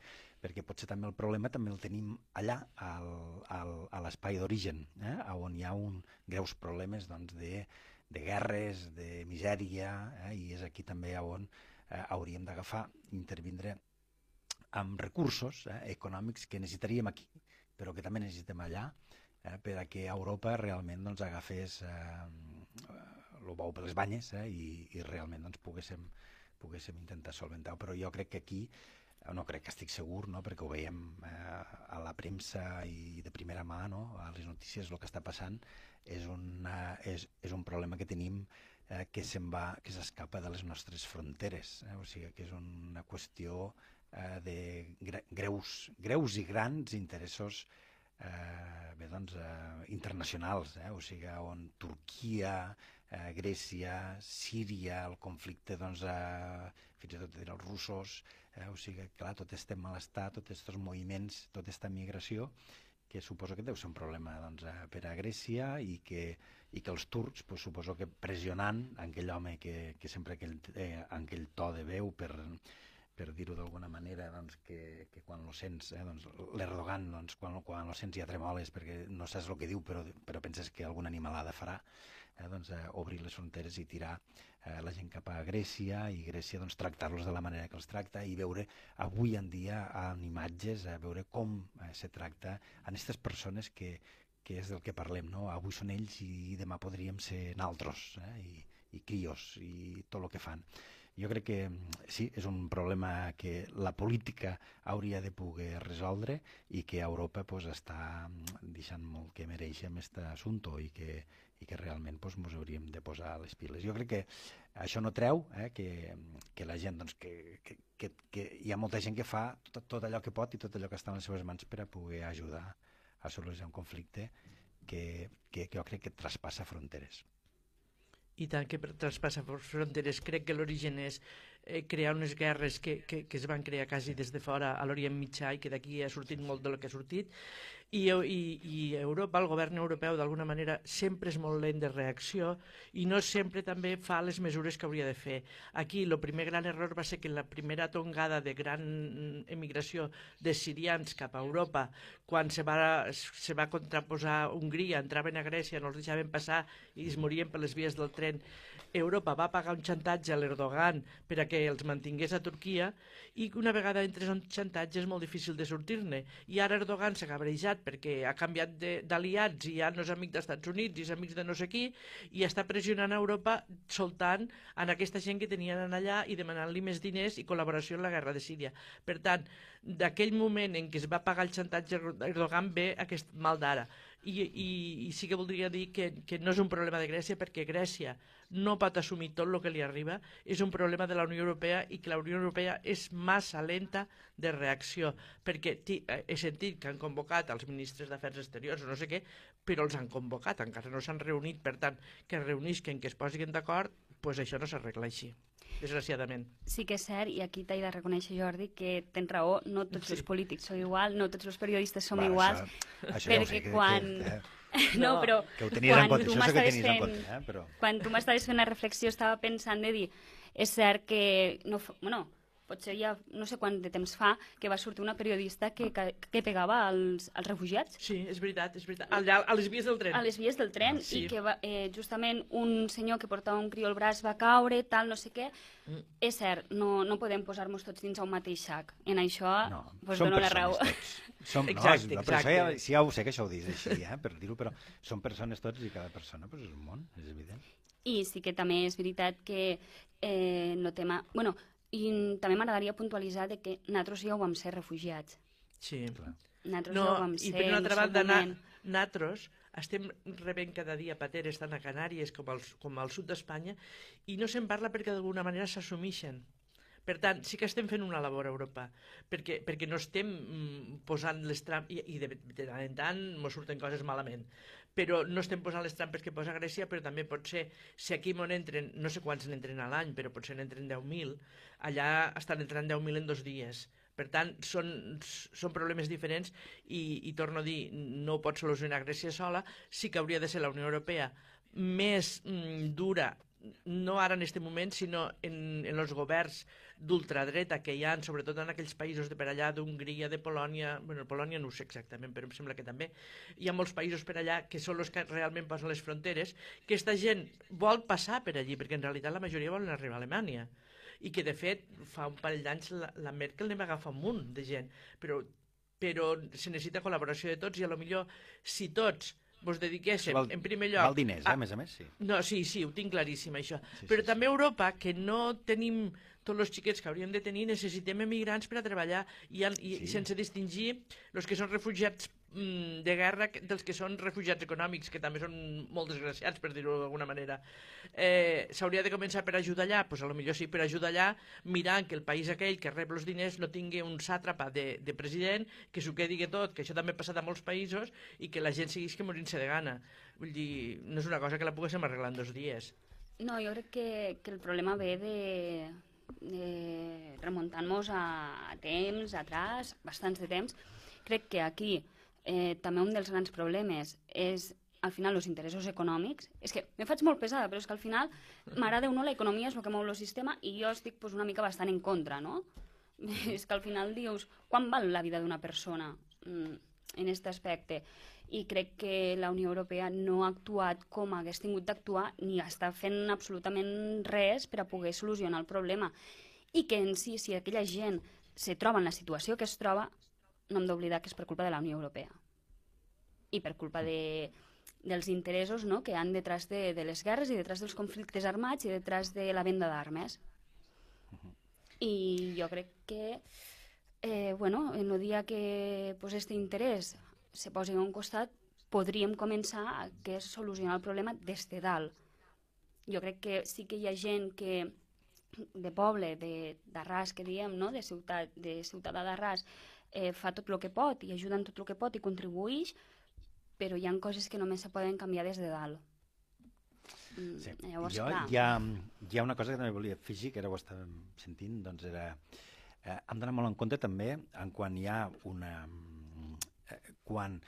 Perquè potser també el problema també el tenim allà, al, al, a l'espai d'origen, eh? on hi ha un greus problemes doncs, de, de guerres, de misèria, eh? i és aquí també on eh, hauríem d'agafar, intervindre amb recursos eh, econòmics que necessitaríem aquí, però que també necessitem allà, eh, per a que Europa realment doncs, agafés eh, el bou per les banyes eh, i, i realment doncs, poguéssim, poguéssim intentar solventar-ho. Però jo crec que aquí, no crec que estic segur, no? perquè ho veiem eh, a la premsa i de primera mà, no? a les notícies, el que està passant, és, una, és, és un problema que tenim eh, que se'n va, que s'escapa de les nostres fronteres. Eh? O sigui, que és una qüestió eh, de greus, greus i grans interessos eh, bé, doncs, eh, internacionals, eh? o sigui, on Turquia, eh, Grècia, Síria, el conflicte, doncs, eh, fins i tot els russos, eh? o sigui, clar, tot este malestar, tots aquests moviments, tota aquesta migració, que suposo que deu ser un problema doncs, eh, per a Grècia i que, i que els turcs, pues, suposo que pressionant aquell home que, que sempre aquell, eh, aquell to de veu per, per dir-ho d'alguna manera, doncs, que, que quan lo sents, eh, doncs, l'Erdogan, doncs, quan, quan lo sents ja tremoles perquè no saps el que diu, però, però penses que alguna animalada farà, eh, doncs, eh, obrir les fronteres i tirar eh, la gent cap a Grècia i Grècia doncs, tractar-los de la manera que els tracta i veure avui en dia en imatges, a veure com eh, se tracta en aquestes persones que, que és del que parlem, no? Avui són ells i demà podríem ser naltros, eh? I, i crios i tot el que fan. Jo crec que sí, és un problema que la política hauria de poder resoldre i que Europa pues, està deixant molt que mereix amb aquest assumpte i que, i que realment ens hauríem de posar les piles. Jo crec que això no treu eh, que, que la gent, doncs, que, que, que, que hi ha molta gent que fa tot, tot allò que pot i tot allò que està en les seves mans per a poder ajudar a solucionar un conflicte que, que, que jo crec que traspassa fronteres i tant que traspassa fronteres. Crec que l'origen és eh, crear unes guerres que, que, que es van crear quasi des de fora a l'Orient Mitjà i que d'aquí ha sortit molt del que ha sortit i, i, i Europa, el govern europeu d'alguna manera sempre és molt lent de reacció i no sempre també fa les mesures que hauria de fer. Aquí el primer gran error va ser que la primera tongada de gran emigració de sirians cap a Europa, quan se va, se va contraposar Hongria, entraven a Grècia, no els deixaven passar i es morien per les vies del tren, Europa va pagar un xantatge a l'Erdogan per a que els mantingués a Turquia i una vegada entres en xantatge és molt difícil de sortir-ne. I ara Erdogan s'ha cabrejat perquè ha canviat d'aliats i ja no és amic dels Estats Units i és amic de no sé qui i està pressionant a Europa soltant en aquesta gent que tenien allà i demanant-li més diners i col·laboració en la guerra de Síria. Per tant, d'aquell moment en què es va pagar el xantatge Erdogan ve aquest mal d'ara. I, i, i sí que voldria dir que, que no és un problema de Grècia perquè Grècia no pot assumir tot el que li arriba, és un problema de la Unió Europea i que la Unió Europea és massa lenta de reacció, perquè eh, he sentit que han convocat els ministres d'Afers Exteriors o no sé què, però els han convocat, encara no s'han reunit, per tant, que es reunisquen, que es posin d'acord, doncs això no s'arregla així desgraciadament. Sí que és cert, i aquí t'he de reconèixer, Jordi, que tens raó, no tots sí. els polítics són igual, no tots els periodistes som Va, iguals, això, això perquè ja quan... Que, eh? No, però que ho tenies en compte, que tenies fent, en compte. Eh? Però... Quan tu m'estaves fent la reflexió estava pensant de dir, és cert que, no, bueno, potser ja no sé quant de temps fa que va sortir una periodista que, que, que pegava als, als refugiats. Sí, és veritat, és veritat. Allà, a les vies del tren. A les vies del tren, ah, sí. i que va, eh, justament un senyor que portava un crió al braç va caure, tal, no sé què. Mm. És cert, no, no podem posar-nos tots dins un mateix sac. En això, no, pues dono la raó. Tots. Som, exacte, no, exacte. Ja, sí, ja ho sé que això ho dius així, eh, per dir-ho, però són persones tots i cada persona pues, és un món, és evident. I sí que també és veritat que eh, no tema... Bueno, i també m'agradaria puntualitzar de que nosaltres ja ho vam ser refugiats. Sí. Clar. Nosaltres no, ja ho vam ser. I per una altra banda, na, nosaltres estem rebent cada dia pateres tant a Canàries com, als, com al sud d'Espanya i no se'n parla perquè d'alguna manera s'assumixen. Per tant, sí que estem fent una labor a Europa, perquè, perquè no estem mm, posant les trampes, i, i de, de tant en tant ens surten coses malament, però no estem posant les trampes que posa Grècia, però també pot ser, si aquí on entren, no sé quants n'entren a l'any, però potser n'entren 10.000, allà estan entrant 10.000 en dos dies. Per tant, són, són problemes diferents i, i torno a dir, no ho pot solucionar Grècia sola, sí que hauria de ser la Unió Europea més mm, dura no ara en aquest moment, sinó en, en els governs d'ultradreta que hi ha, sobretot en aquells països de per allà, d'Hongria, de Polònia, bueno, Polònia no ho sé exactament, però em sembla que també, hi ha molts països per allà que són els que realment posen les fronteres, que aquesta gent vol passar per allí, perquè en realitat la majoria volen arribar a Alemanya. I que de fet fa un parell d'anys la, la Merkel anem a agafar un munt de gent, però, però se necessita col·laboració de tots i a lo millor si tots vos dediquéssim, Val, en primer lloc... val diners, eh, a més a més, sí. No, sí, sí, ho tinc claríssim, això. Sí, Però sí, també a Europa, que no tenim tots els xiquets que hauríem de tenir, necessitem emigrants per a treballar i, i Sí. sí. sense distingir els que són refugiats de guerra dels que són refugiats econòmics, que també són molt desgraciats, per dir-ho d'alguna manera. Eh, S'hauria de començar per ajudar allà? Pues a lo millor sí, per ajudar allà, mirant que el país aquell que rep els diners no tingui un sàtrapa de, de president, que s'ho quedi tot, que això també ha passat a molts països, i que la gent seguís que morint-se de gana. Vull dir, no és una cosa que la poguéssim arreglar en dos dies. No, jo crec que, que el problema ve de, de remuntant-nos a, a temps, atrás, bastants de temps. Crec que aquí eh, també un dels grans problemes és al final els interessos econòmics. És que me faig molt pesada, però és que al final, mare Déu, no, l'economia és el que mou el sistema i jo estic pues, una mica bastant en contra, no? és que al final dius, quan val la vida d'una persona mm, en aquest aspecte? I crec que la Unió Europea no ha actuat com hagués tingut d'actuar ni està fent absolutament res per a poder solucionar el problema. I que en si, si aquella gent se troba en la situació que es troba, no hem d'oblidar que és per culpa de la Unió Europea. I per culpa de, dels interessos no, que han detrás de, de les guerres i detrás dels conflictes armats i detrás de la venda d'armes. I jo crec que, eh, bueno, en el dia que pues, este interès se posi a un costat, podríem començar a que és solucionar el problema des de dalt. Jo crec que sí que hi ha gent que de poble, de- d'arràs, que diem, no? de, ciutat, de ciutadà d'arràs, eh, fa tot el que pot i ajuda en tot el que pot i contribueix, però hi han coses que només se poden canviar des de dalt. Mm, Sí. Llavors, jo, clar, hi, ha, hi ha una cosa que també volia afegir, que ara ho estàvem sentint, doncs era... Eh, hem d'anar molt en compte també en quan hi ha una... Eh, quan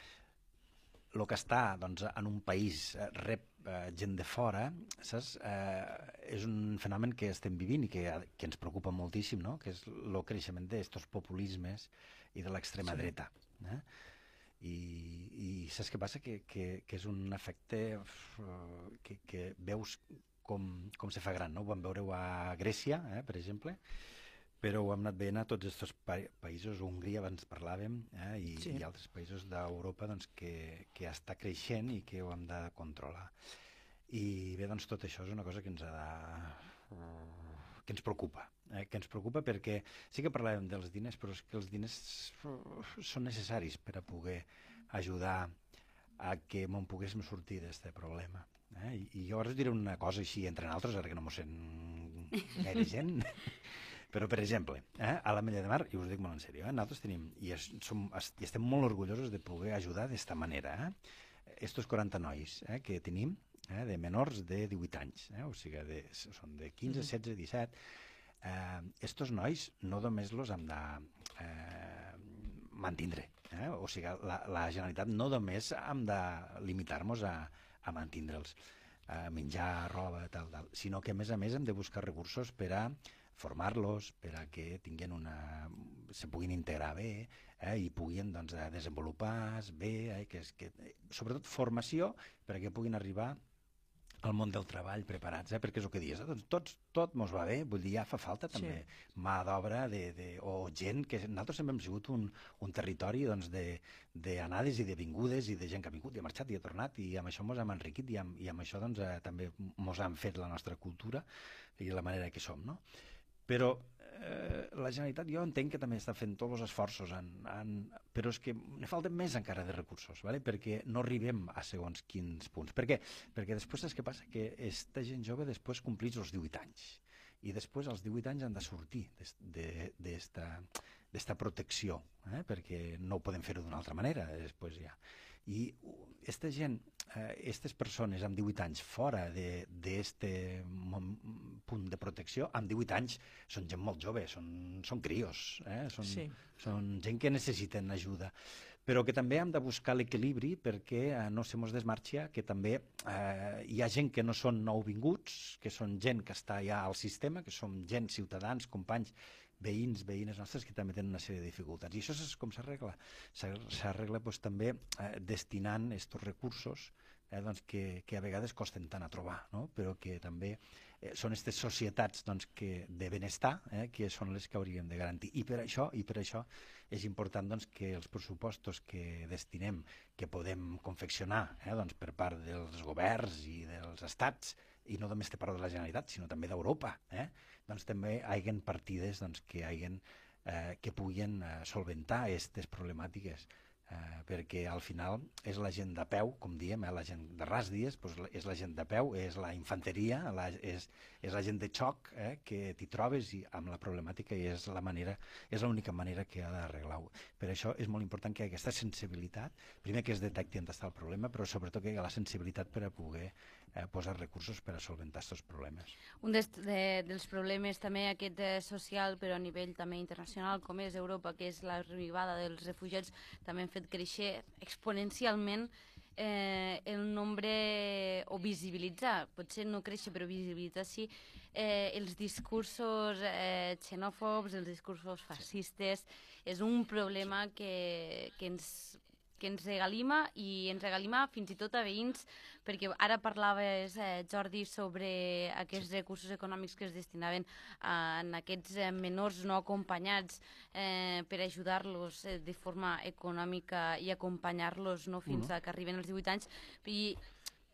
el que està doncs, en un país eh, rep eh, gent de fora, saps? Eh, és un fenomen que estem vivint i que, que ens preocupa moltíssim, no? que és el creixement d'estos populismes i de l'extrema Sí. dreta. Eh? I, i saps què passa? Que, que, que és un efecte eh, que, que veus com, com se fa gran, no? Ho vam veure a Grècia, eh, per exemple, però ho hem anat veient a tots aquests pa països, Hongria abans parlàvem, eh, i, Sí. i altres països d'Europa doncs, que, que està creixent i que ho hem de controlar. I bé, doncs tot això és una cosa que ens ha de que ens preocupa, eh? que ens preocupa perquè sí que parlàvem dels diners, però és que els diners són necessaris per a poder ajudar a que me'n poguéssim sortir d'aquest problema. Eh? I, I us diré una cosa així entre altres, ara que no m'ho sent gaire gent, però, per exemple, eh, a la Mella de Mar, i us dic molt en sèrio, eh, nosaltres tenim, i, es, som, es, i estem molt orgullosos de poder ajudar d'esta manera, eh? estos 40 nois eh, que tenim, eh, de menors de 18 anys, eh, o sigui, de, són de 15, 16, 17, eh, estos nois no només los hem de eh, mantindre, eh? o sigui, la, la Generalitat no només hem de limitar-nos a, a mantindre'ls, a menjar, roba, tal, tal, sinó que a més a més hem de buscar recursos per a formar-los, per a que tinguin una... se puguin integrar bé eh, i puguin doncs, a desenvolupar bé, eh, que és, que, sobretot formació per a que puguin arribar al món del treball preparats, eh? perquè és el que dius, eh? doncs tots, tot mos va bé, vull dir, ja fa falta també Sí. mà d'obra de, de, o gent que nosaltres sempre hem sigut un, un territori doncs, de, de anades i de vingudes i de gent que ha vingut i ha marxat i ha tornat i amb això mos hem enriquit i amb, i amb això doncs, eh, també mos han fet la nostra cultura i la manera que som, no? Però eh, la Generalitat jo entenc que també està fent tots els esforços, en, en, però és que ne falten més encara de recursos, ¿vale? perquè no arribem a segons quins punts. Per què? Perquè després saps què passa? Que esta gent jove després complís els 18 anys i després als 18 anys han de sortir d'esta protecció, eh? perquè no ho podem fer-ho d'una altra manera després ja. I aquesta gent, aquestes eh, persones amb 18 anys fora d'aquest punt de protecció, amb 18 anys són gent molt jove, són, són crios, eh? són, Sí. són gent que necessiten ajuda però que també hem de buscar l'equilibri perquè eh, no se mos desmarxa, que també eh, hi ha gent que no són nouvinguts, que són gent que està ja al sistema, que són gent, ciutadans, companys, veïns, veïnes nostres que també tenen una sèrie de dificultats. I això és com s'arregla. S'ar- S'arregla doncs, també eh, destinant aquests recursos eh, doncs que, que a vegades costen tant a trobar, no? però que també eh, són aquestes societats doncs, que, de benestar eh, que són les que hauríem de garantir. I per això, i per això és important doncs, que els pressupostos que destinem, que podem confeccionar eh, doncs, per part dels governs i dels estats, i no només té part de la Generalitat, sinó també d'Europa, eh, doncs també haguen partides doncs, que, haguen, eh, que puguin eh, solventar aquestes problemàtiques eh, perquè al final és la gent de peu, com diem, eh, la gent de ras dies, doncs és la gent de peu, és la infanteria, la, és, és la gent de xoc eh, que t'hi trobes i amb la problemàtica i és la manera, és l'única manera que ha d'arreglar-ho. Per això és molt important que aquesta sensibilitat, primer que es detecti on està el problema, però sobretot que hi hagi la sensibilitat per a poder eh, posar recursos per a solventar aquests problemes. Un des, de, dels problemes també aquest eh, social, però a nivell també internacional, com és Europa, que és l'arribada dels refugiats, també han fet créixer exponencialment eh, el nombre o visibilitzar, potser no créixer però visibilitzar sí, eh, els discursos eh, xenòfobs, els discursos fascistes, és un problema que, que ens que ens regalima i ens regalima fins i tot a veïns, perquè ara parlaves, eh, Jordi, sobre aquests recursos econòmics que es destinaven a, en aquests eh, menors no acompanyats eh, per ajudar-los eh, de forma econòmica i acompanyar-los no, fins uh -huh. a que arriben als 18 anys. I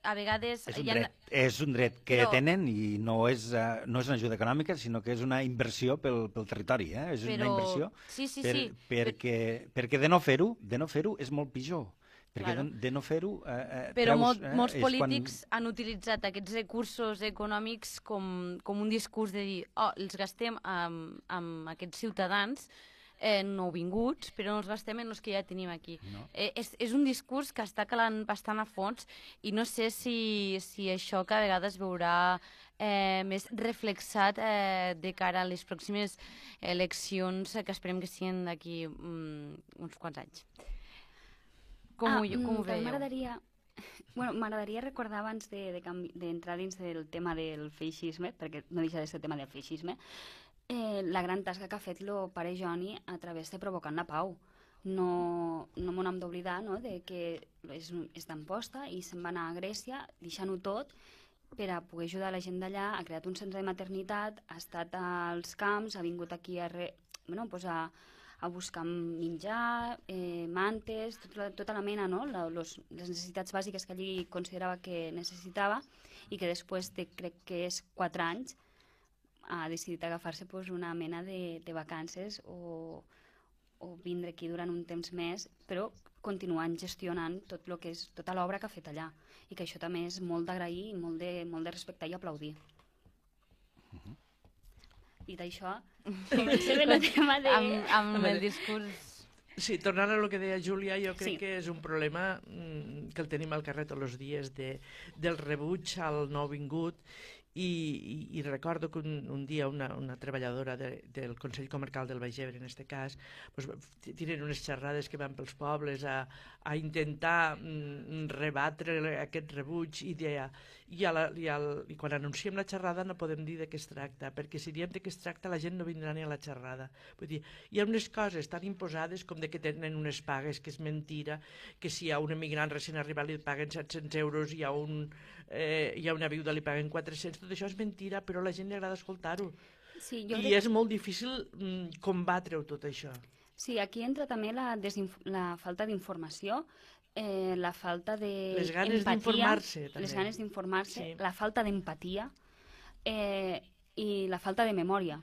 a vegades... És un, ha... dret, és un dret que Però- tenen i no és, uh, no és una ajuda econòmica, sinó que és una inversió pel, pel territori. Eh? És una Però- inversió Sí, sí, per, sí. perquè, perquè de no fer-ho de no fer-ho és molt pitjor. Perquè Claro. de, no fer-ho... Eh, eh, Però treus, molt, eh, molts polítics han utilitzat aquests recursos econòmics com, com un discurs de dir oh, els gastem amb, amb aquests ciutadans eh, nouvinguts, però no els gastem en els que ja tenim aquí. No. Eh, és, és un discurs que està calant bastant a fons i no sé si, si això que a vegades veurà eh, més reflexat eh, de cara a les pròximes eleccions eh, que esperem que siguin d'aquí mm, uns quants anys. Com, ah, ho, com ho mm, veieu? M'agradaria Bueno, m'agradaria recordar abans d'entrar de, de d'entrar dins del tema del feixisme, perquè no deixa de ser tema del feixisme, eh, la gran tasca que ha fet el pare Joni a través de Provocant la Pau. No, no m'ho hem d'oblidar no? de que és, és d'Amposta i se'n va anar a Grècia deixant-ho tot per a poder ajudar la gent d'allà, ha creat un centre de maternitat, ha estat als camps, ha vingut aquí a, re, bueno, pues a, a buscar menjar, eh, mantes, tota, tota la mena, no? La, los, les necessitats bàsiques que allí considerava que necessitava i que després de, crec que és 4 anys, ha decidit agafar-se pues, una mena de, de vacances o, o vindre aquí durant un temps més, però continuant gestionant tot lo que és, tota l'obra que ha fet allà. I que això també és molt d'agrair i molt de, molt de respectar i aplaudir. Dit això, comencem el tema de... amb, amb el discurs... Sí, tornant a lo que deia Júlia, jo crec Sí. que és un problema mm, que el tenim al carrer tots els dies de, del rebuig al nouvingut i, i, i recordo que un, un dia una, una treballadora de, del Consell Comarcal del Baix Ebre, en este cas, pues, t- tienen unes xerrades que van pels pobles a, a intentar mm, rebatre aquest rebuig i, de, i, a la, i, al, i quan anunciem la xerrada no podem dir de què es tracta, perquè si diem de què es tracta la gent no vindrà ni a la xerrada. Vull dir, hi ha unes coses tan imposades com de que tenen unes pagues, que és mentira, que si a un emigrant recent arribat li paguen 700 euros i a, un, eh, i a una viuda li paguen 400, tot això és mentira, però a la gent li agrada escoltar-ho. Sí, jo I crec- és molt difícil mm, combatre-ho tot això. Sí, aquí entra també la, desinf- la falta d'informació, eh, la falta de Les ganes d'informar-se, també. Les ganes d'informar-se, Sí. la falta d'empatia eh, i la falta de memòria,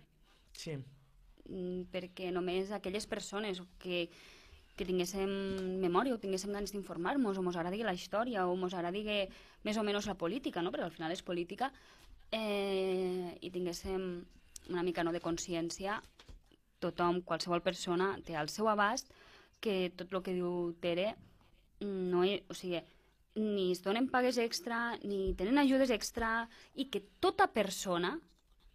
Sí. mm, perquè només aquelles persones que, que tinguéssim memòria o tinguéssim ganes d'informar-nos o mos agradi la història o mos agradi més o menys la política, no? perquè al final és política, eh, i tinguéssim una mica no, de consciència, tothom, qualsevol persona, té al seu abast que tot el que diu Tere no hi, o sigui, ni es donen pagues extra, ni tenen ajudes extra, i que tota persona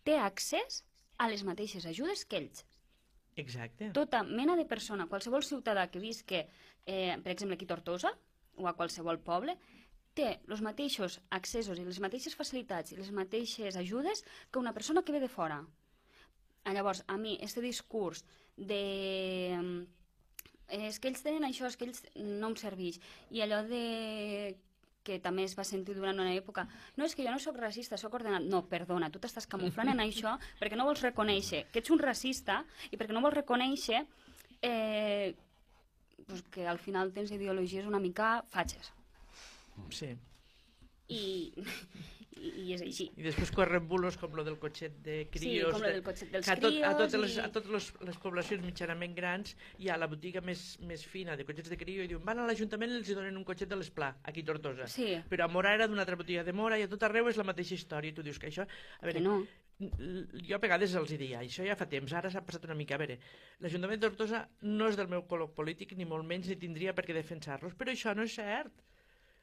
té accés a les mateixes ajudes que ells. Exacte. Tota mena de persona, qualsevol ciutadà que visque, eh, per exemple, aquí a Tortosa, o a qualsevol poble, té els mateixos accessos i les mateixes facilitats i les mateixes ajudes que una persona que ve de fora. Ah, Llavors, a mi, este discurs de... mm, És que ells tenen això, és que ells no em serveix. I allò de que també es va sentir durant una època no, és que jo no sóc racista, sóc ordenat. No, perdona, tu t'estàs camuflant en això perquè no vols reconèixer que ets un racista i perquè no vols reconèixer eh, pues que al final tens ideologies una mica fatxes. Sí. I, i, i és així. I després corren bulos com lo del cotxet de crios. com lo del cotxet dels que a, tot, a totes, crios les, a totes les, les poblacions mitjanament grans hi ha la botiga més, més fina de cotxets de crio i diuen van a l'Ajuntament i els donen un cotxet de l'Esplà, aquí a Tortosa. Sí. Però a Mora era d'una altra botiga de Mora i a tot arreu és la mateixa història. I tu dius que això... A veure, Que no. jo a vegades els diria, això ja fa temps, ara s'ha passat una mica. A veure, l'Ajuntament de Tortosa no és del meu color polític, ni molt menys, ni tindria per què defensar-los, però això no és cert.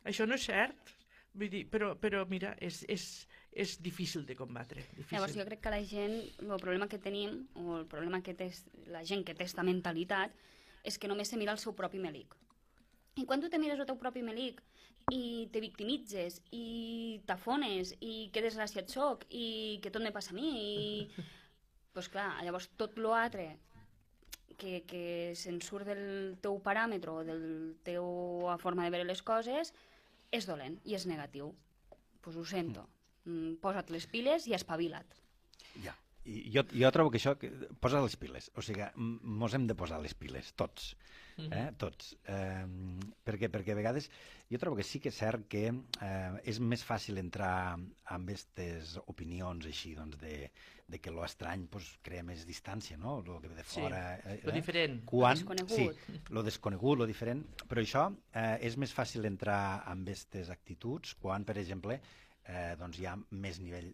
Això no és cert. Vull dir, però, però mira, és, és, és difícil de combatre. Difícil. Llavors jo crec que la gent, el problema que tenim, o el problema que té la gent que té aquesta mentalitat, és que només se mira el seu propi melic. I quan tu te mires el teu propi melic i te victimitzes i t'afones i que desgraciat soc i que tot me passa a mi i... pues clar, llavors tot l'altre que, que se'n surt del teu paràmetre o del teu forma de veure les coses és dolent i és negatiu. Pues ho sento. Mm, posa't les piles i espavila't. Ja. I jo, jo trobo que això... Que, posa les piles. O sigui, mos hem de posar les piles, tots. Eh? Tots. Eh, perquè, perquè a vegades jo trobo que sí que és cert que eh, és més fàcil entrar amb aquestes opinions així, doncs, de, de que lo estrany pues, crea més distància, no? Lo que ve de Sí, fora... eh, lo diferent. Quan, Lo desconegut. Sí, lo desconegut, lo diferent. Però això eh, és més fàcil entrar amb aquestes actituds quan, per exemple, eh, doncs hi ha més nivell,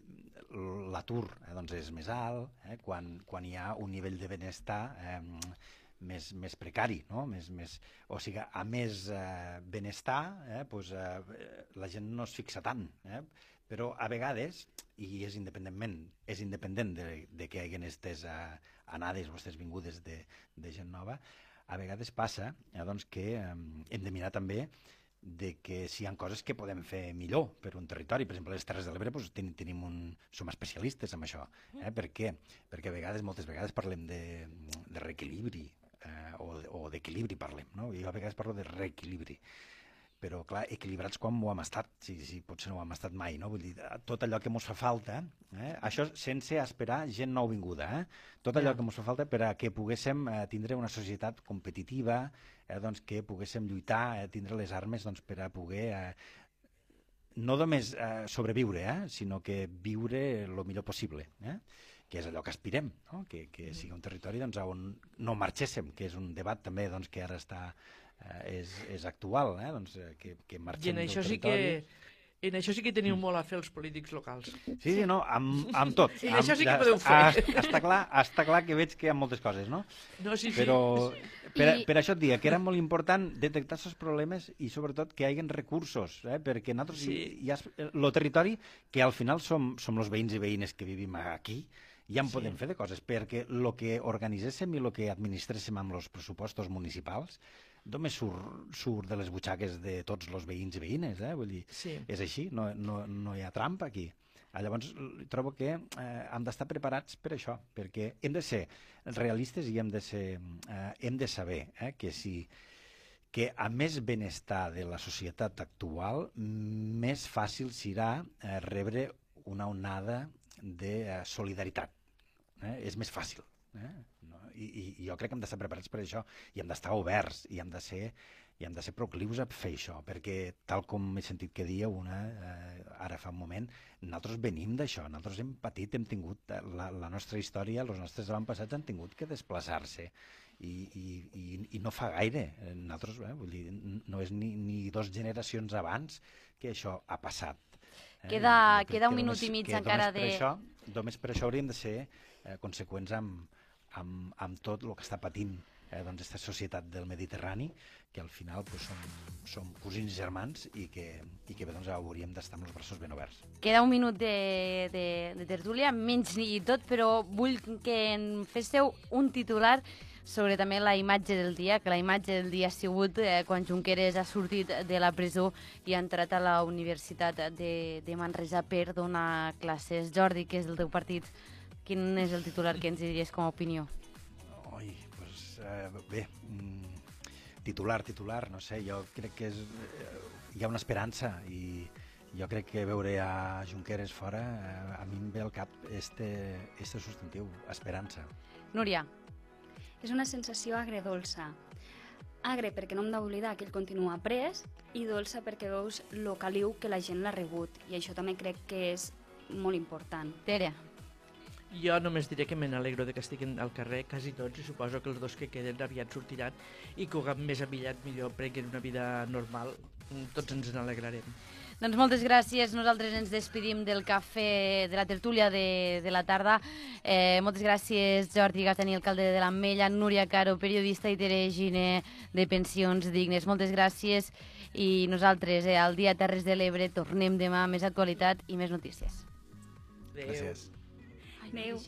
l'atur eh, doncs és més alt, eh, quan, quan hi ha un nivell de benestar eh, més, més precari, no? més, més, o sigui, a més eh, benestar, eh, doncs, eh, la gent no es fixa tant, eh? però a vegades, i és independentment, és independent de, de que hi hagin aquestes eh, anades o aquestes vingudes de, de gent nova, a vegades passa eh, doncs, que eh, hem de mirar també de que si hi ha coses que podem fer millor per un territori. Per exemple, les Terres de l'Ebre doncs, ten, tenim un, som especialistes en això. Eh? Per què? Perquè a vegades, moltes vegades parlem de, de reequilibri eh, o, o d'equilibri parlem, no? Jo a vegades parlo de reequilibri però clar, equilibrats quan ho hem estat, si, si potser no ho hem estat mai, no? Vull dir, tot allò que ens fa falta, eh? això sense esperar gent nouvinguda, eh? tot allò Ja. que ens fa falta per a que poguéssim eh, tindre una societat competitiva, eh, doncs que poguéssim lluitar, eh, tindre les armes doncs, per a poder eh, no només eh, sobreviure, eh, sinó que viure el millor possible, eh? que és allò que aspirem, no? que, que sigui un territori doncs, on no marxéssim, que és un debat també doncs, que ara està, eh, és, és actual, eh? doncs, eh, que, que I marxem en del això sí territori. que... En això sí que teniu molt a fer els polítics locals. Sí, sí, no, amb, amb tot. Sí, amb, això sí que podeu fer. ah, Està clar, està clar que veig que hi ha moltes coses, no? No, sí, sí. Però per, I- per això et dic que era molt important detectar aquests problemes i sobretot que hi hagin recursos, eh? perquè nosaltres Sí. hi, hi ha el territori que al final som, som els veïns i veïnes que vivim aquí, ja en Sí. podem fer de coses, perquè el que organitzéssim i el que administréssim amb els pressupostos municipals només surt, surt de les butxaques de tots els veïns i veïnes, eh? Vull dir, Sí. és així, no, no, no hi ha trampa aquí. Ah, Llavors, trobo que eh, hem d'estar preparats per això, perquè hem de ser realistes i hem de, ser, eh, hem de saber eh, que si que a més benestar de la societat actual, més fàcil serà eh, rebre una onada de eh, solidaritat. Eh? És més fàcil. Eh? No? I, I i jo crec que hem d'estar preparats per això i hem d'estar oberts i hem de ser i hem de ser proclius a fer això, perquè tal com he sentit que dia una, eh, ara fa un moment, nosaltres venim d'això, nosaltres hem patit, hem tingut, eh, la, la nostra història, els nostres avantpassats han tingut que desplaçar-se, i, i, i, i no fa gaire, eh, nosaltres, eh, vull dir, no és ni, ni dos generacions abans que això ha passat. Eh? Queda- I queda un minut i mig encara només per de- Això, només per això hauríem de ser eh, conseqüents amb, amb, amb tot el que està patint eh, doncs, aquesta societat del Mediterrani, que al final pues, som, som cosins germans i que, i que bé, doncs, hauríem d'estar amb els braços ben oberts. Queda un minut de, de, de tertúlia, menys ni tot, però vull que en féssiu un titular sobre també la imatge del dia, que la imatge del dia ha sigut eh, quan Junqueras ha sortit de la presó i ha entrat a la Universitat de, de Manresa per donar classes. Jordi, que és el teu partit, quin és el titular que ens diries com a opinió? Oi, doncs, eh, bé, mm, titular, titular, no sé, jo crec que és... Eh, hi ha una esperança i jo crec que veure a Junqueras fora, eh, a mi em ve al cap este, este substantiu, esperança. Núria, És una sensació agredolça. Agre perquè no hem d'oblidar que ell continua pres i dolça perquè veus lo caliu que la gent l'ha rebut i això també crec que és molt important. Tere, Jo només diré que me n'alegro de que estiguin al carrer quasi tots i suposo que els dos que queden aviat sortiran i que més aviat millor prenguin una vida normal. Tots ens n'alegrarem. Doncs moltes gràcies. Nosaltres ens despedim del cafè de la tertúlia de, de la tarda. Eh, moltes gràcies, Jordi Gastani, alcalde de l'Ametlla, Núria Caro, periodista i Tere Gine, de Pensions Dignes. Moltes gràcies i nosaltres, eh, al dia Terres de l'Ebre, tornem demà amb més actualitat i més notícies. Adéu. Gràcies. Adéu.